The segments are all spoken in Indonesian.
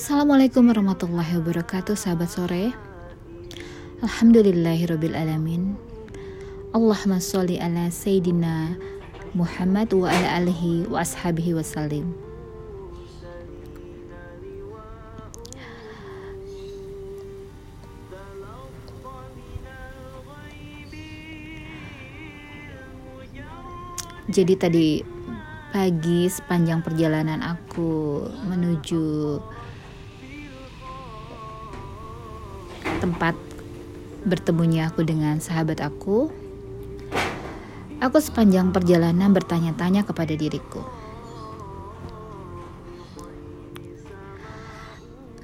Assalamualaikum warahmatullahi wabarakatuh sahabat sore. Alhamdulillahirabbil alamin. Allahumma sholli ala sayyidina Muhammad wa ala alihi wa ashabihi wasallim Jadi tadi pagi sepanjang perjalanan aku menuju tempat bertemunya aku dengan sahabat aku, aku sepanjang perjalanan bertanya-tanya kepada diriku.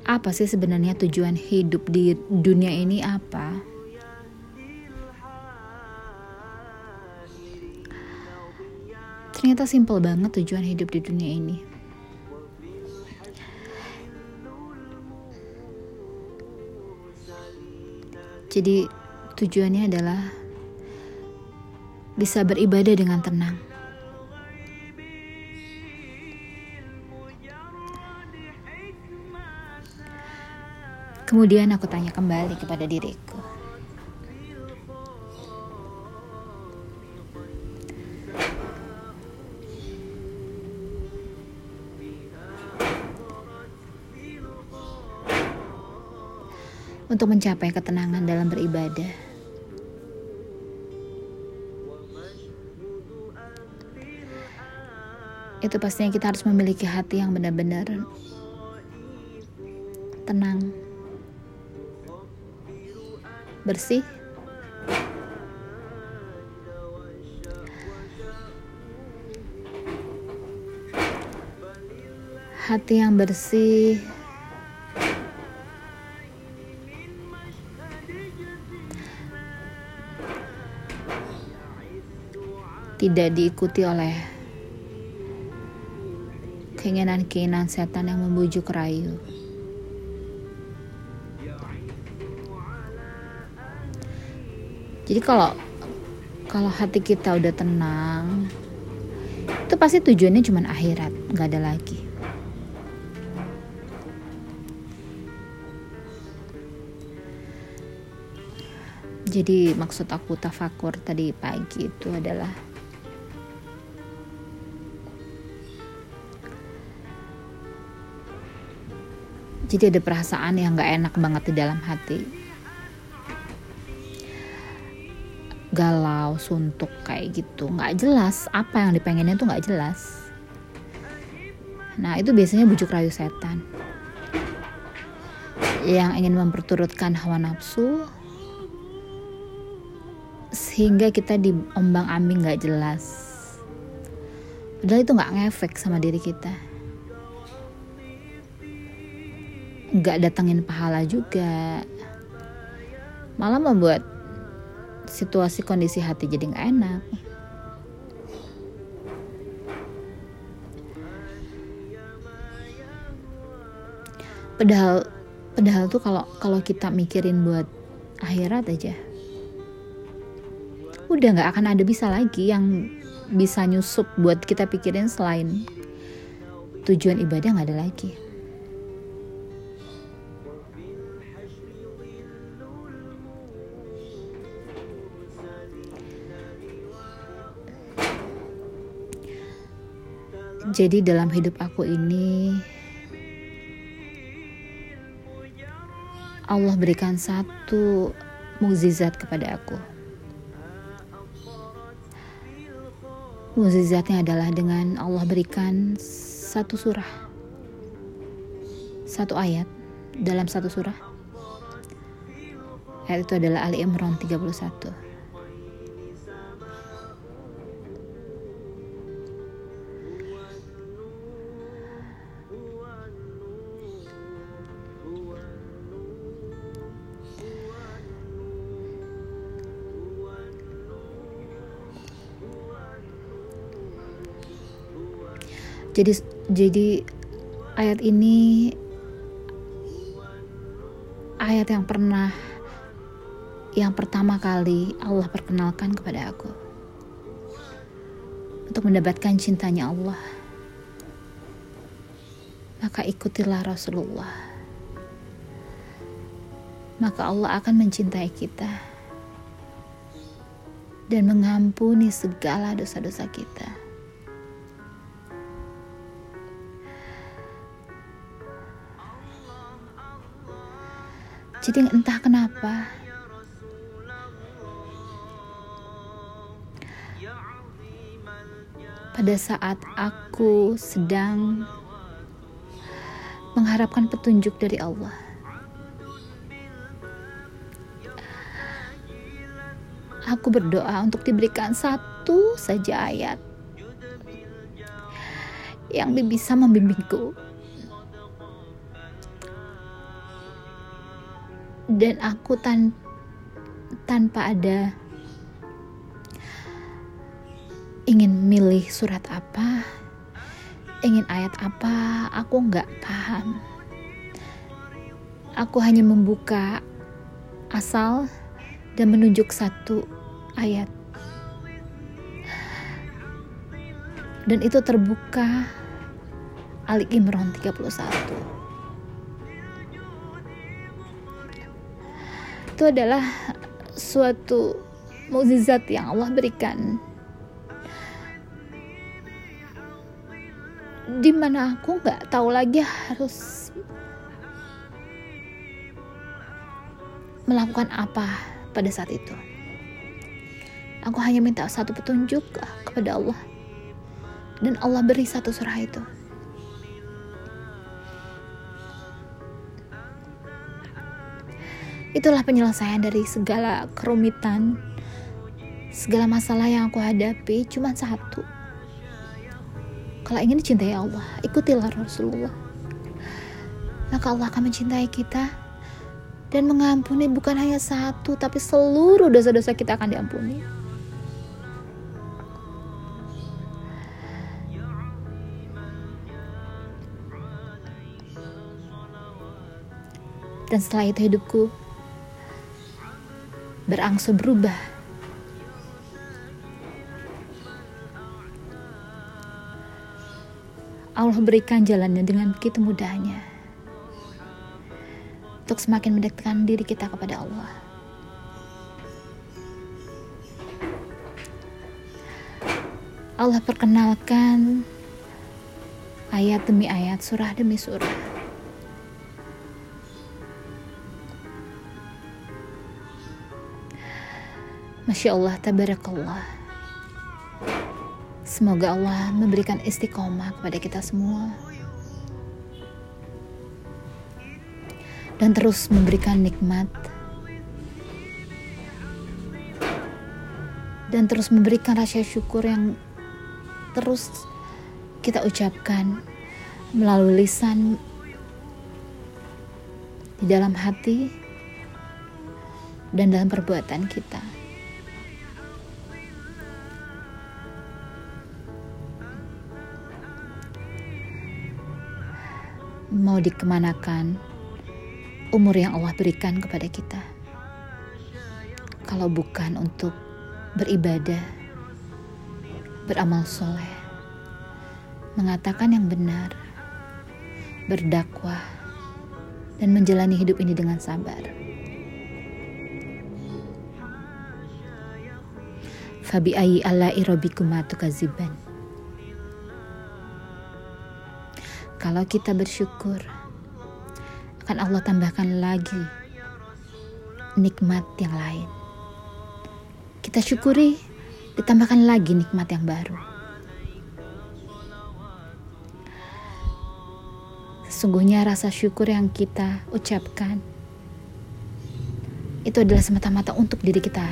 Apa sih sebenarnya tujuan hidup di dunia ini apa? Ternyata simpel banget tujuan hidup di dunia ini. Jadi tujuannya adalah bisa beribadah dengan tenang. Kemudian aku tanya kembali kepada diriku. Untuk mencapai ketenangan dalam beribadah. Itu pastinya kita harus memiliki hati yang benar-benar tenang, bersih, hati yang bersih tidak diikuti oleh keinginan-keinginan setan yang membujuk rayu. Jadi kalau kalau hati kita udah tenang, itu pasti tujuannya cuma akhirat, nggak ada lagi. Jadi maksud aku tafakur tadi pagi itu adalah Jadi ada perasaan yang gak enak banget di dalam hati. Galau, suntuk kayak gitu. Gak jelas apa yang dipengennya tuh gak jelas. Nah itu biasanya bujuk rayu setan. Yang ingin memperturutkan hawa nafsu. Sehingga kita diombang ambing gak jelas. Padahal itu gak ngefek sama diri kita nggak datangin pahala juga. Malah membuat situasi kondisi hati jadi nggak enak. Padahal padahal tuh kalau kalau kita mikirin buat akhirat aja udah nggak akan ada bisa lagi yang bisa nyusup buat kita pikirin selain tujuan ibadah nggak ada lagi Jadi dalam hidup aku ini Allah berikan satu mukjizat kepada aku. Mukjizatnya adalah dengan Allah berikan satu surah. Satu ayat dalam satu surah. Ayat itu adalah Ali Imran 31. Jadi jadi ayat ini ayat yang pernah yang pertama kali Allah perkenalkan kepada aku untuk mendapatkan cintanya Allah maka ikutilah Rasulullah. Maka Allah akan mencintai kita dan mengampuni segala dosa-dosa kita. Jadi entah kenapa pada saat aku sedang mengharapkan petunjuk dari Allah. Aku berdoa untuk diberikan satu saja ayat yang bisa membimbingku. Dan aku tan tanpa ada ingin milih surat apa, ingin ayat apa, aku nggak paham. Aku hanya membuka asal dan menunjuk satu ayat. Dan itu terbuka Ali Imran 31. Itu adalah suatu mukjizat yang Allah berikan di mana aku nggak tahu lagi harus melakukan apa pada saat itu. Aku hanya minta satu petunjuk kepada Allah dan Allah beri satu surah itu. Itulah penyelesaian dari segala kerumitan, segala masalah yang aku hadapi cuma satu kalau ingin dicintai Allah, ikutilah Rasulullah. Maka Allah akan mencintai kita dan mengampuni bukan hanya satu, tapi seluruh dosa-dosa kita akan diampuni. Dan setelah itu hidupku berangsur berubah Allah berikan jalannya dengan begitu mudahnya untuk semakin mendekatkan diri kita kepada Allah. Allah perkenalkan ayat demi ayat, surah demi surah. Masya Allah, tabarakallah. Semoga Allah memberikan istiqomah kepada kita semua. Dan terus memberikan nikmat. Dan terus memberikan rasa syukur yang terus kita ucapkan melalui lisan di dalam hati dan dalam perbuatan kita. Mau dikemanakan umur yang Allah berikan kepada kita. Kalau bukan untuk beribadah, beramal soleh, mengatakan yang benar, berdakwah, dan menjalani hidup ini dengan sabar. Fabi ayi ala irobikuma tukaziban. Kalau kita bersyukur, akan Allah tambahkan lagi nikmat yang lain. Kita syukuri, ditambahkan lagi nikmat yang baru. Sesungguhnya rasa syukur yang kita ucapkan itu adalah semata-mata untuk diri kita.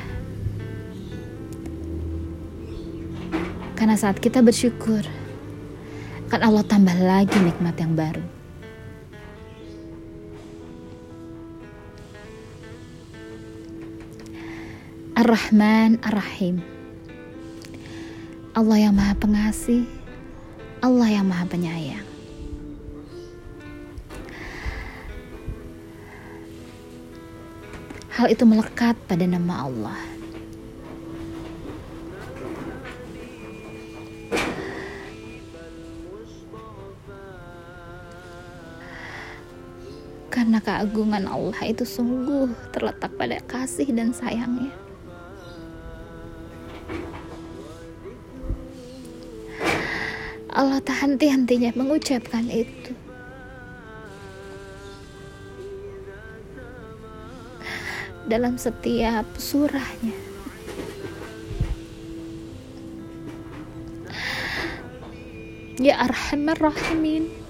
Karena saat kita bersyukur, akan Allah tambah lagi nikmat yang baru. Ar-Rahman Ar-Rahim. Allah yang maha pengasih Allah yang maha penyayang. Hal itu melekat pada nama Allah keagungan Allah itu sungguh terletak pada kasih dan sayangnya. Allah tak henti-hentinya mengucapkan itu. Dalam setiap surahnya. Ya Arhamar Rahimin.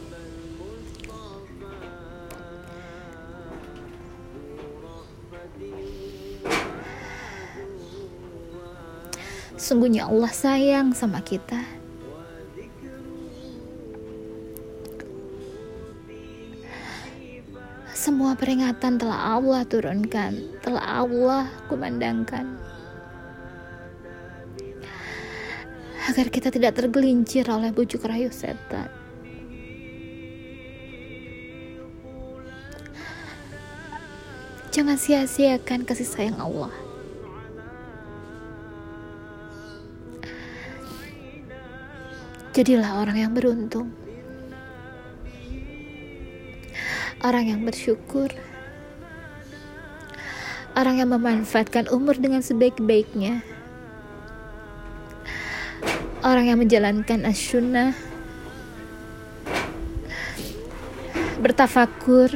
Sungguhnya Allah sayang sama kita. Semua peringatan telah Allah turunkan, telah Allah kumandangkan. Agar kita tidak tergelincir oleh bujuk rayu setan. Jangan sia-siakan kasih sayang Allah. Jadilah orang yang beruntung. orang yang bersyukur, orang yang memanfaatkan umur dengan sebaik-baiknya, orang yang menjalankan as-sunnah, bertafakur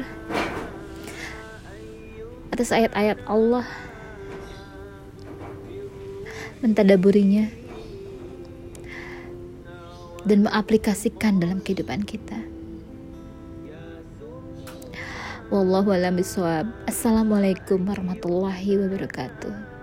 atas ayat-ayat Allah, mentadaburinya, dan mengaplikasikan dalam kehidupan kita. Wallahu a'lam bishawab. Assalamualaikum warahmatullahi wabarakatuh.